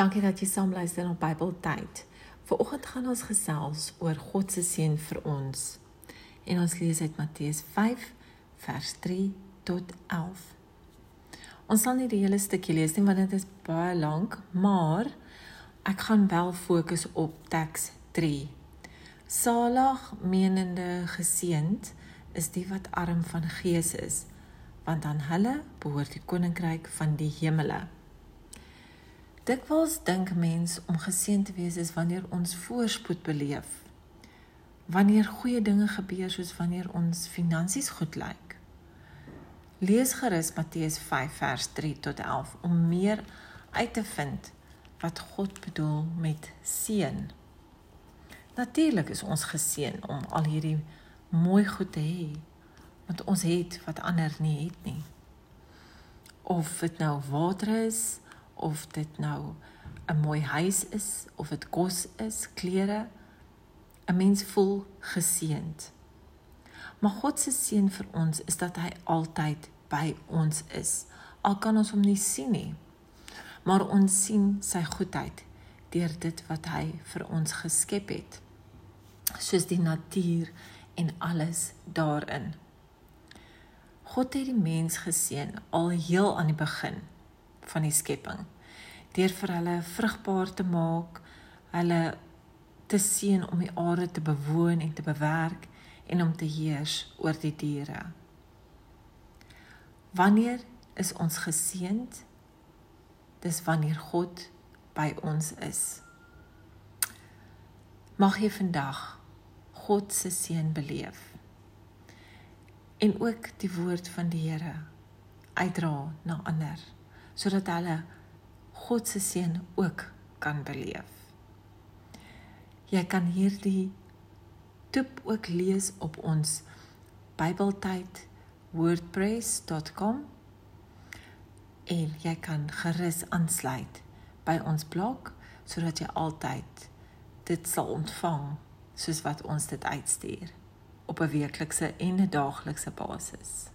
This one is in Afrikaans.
Dankie dat jy saam luister na Bybeltyd. Vanoggend gaan ons gesels oor God se seën vir ons. En ons lees uit Matteus 5 vers 3 tot 11. Ons sal nie die hele stukkie lees nie want dit is baie lank, maar ek gaan wel fokus op teks 3. Salig menende geseënd is die wat arm van gees is, want aan hulle behoort die koninkryk van die hemele. Dikwels dink mens om geseën te wees is wanneer ons voorspoed beleef. Wanneer goeie dinge gebeur soos wanneer ons finansies goed lyk. Lees gerus Matteus 5 vers 3 tot 11 om meer uit te vind wat God bedoel met seën. Natuurlik is ons geseën om al hierdie mooi goed te hê want ons het wat ander nie het nie. Of dit nou water is, of dit nou 'n mooi huis is of dit kos is, klere. 'n Mens voel geseënd. Maar God se seën vir ons is dat hy altyd by ons is. Al kan ons hom nie sien nie. Maar ons sien sy goedheid deur dit wat hy vir ons geskep het. Soos die natuur en alles daarin. God het die mens geseën al heel aan die begin van die skepping deur vir hulle vrugbaar te maak, hulle te seën om die aarde te bewoon en te bewerk en om te heers oor die diere. Wanneer is ons geseënd? Dis wanneer God by ons is. Mag jy vandag God se seën beleef. En ook die woord van die Here uitdra na ander sodat hulle God se seën ook kan beleef. Jy kan hierdie toep ook lees op ons Bybeltyd wordpress.com en jy kan gerus aansluit by ons blog sodat jy altyd dit sal ontvang soos wat ons dit uitstuur op 'n weeklikse en 'n daaglikse basis.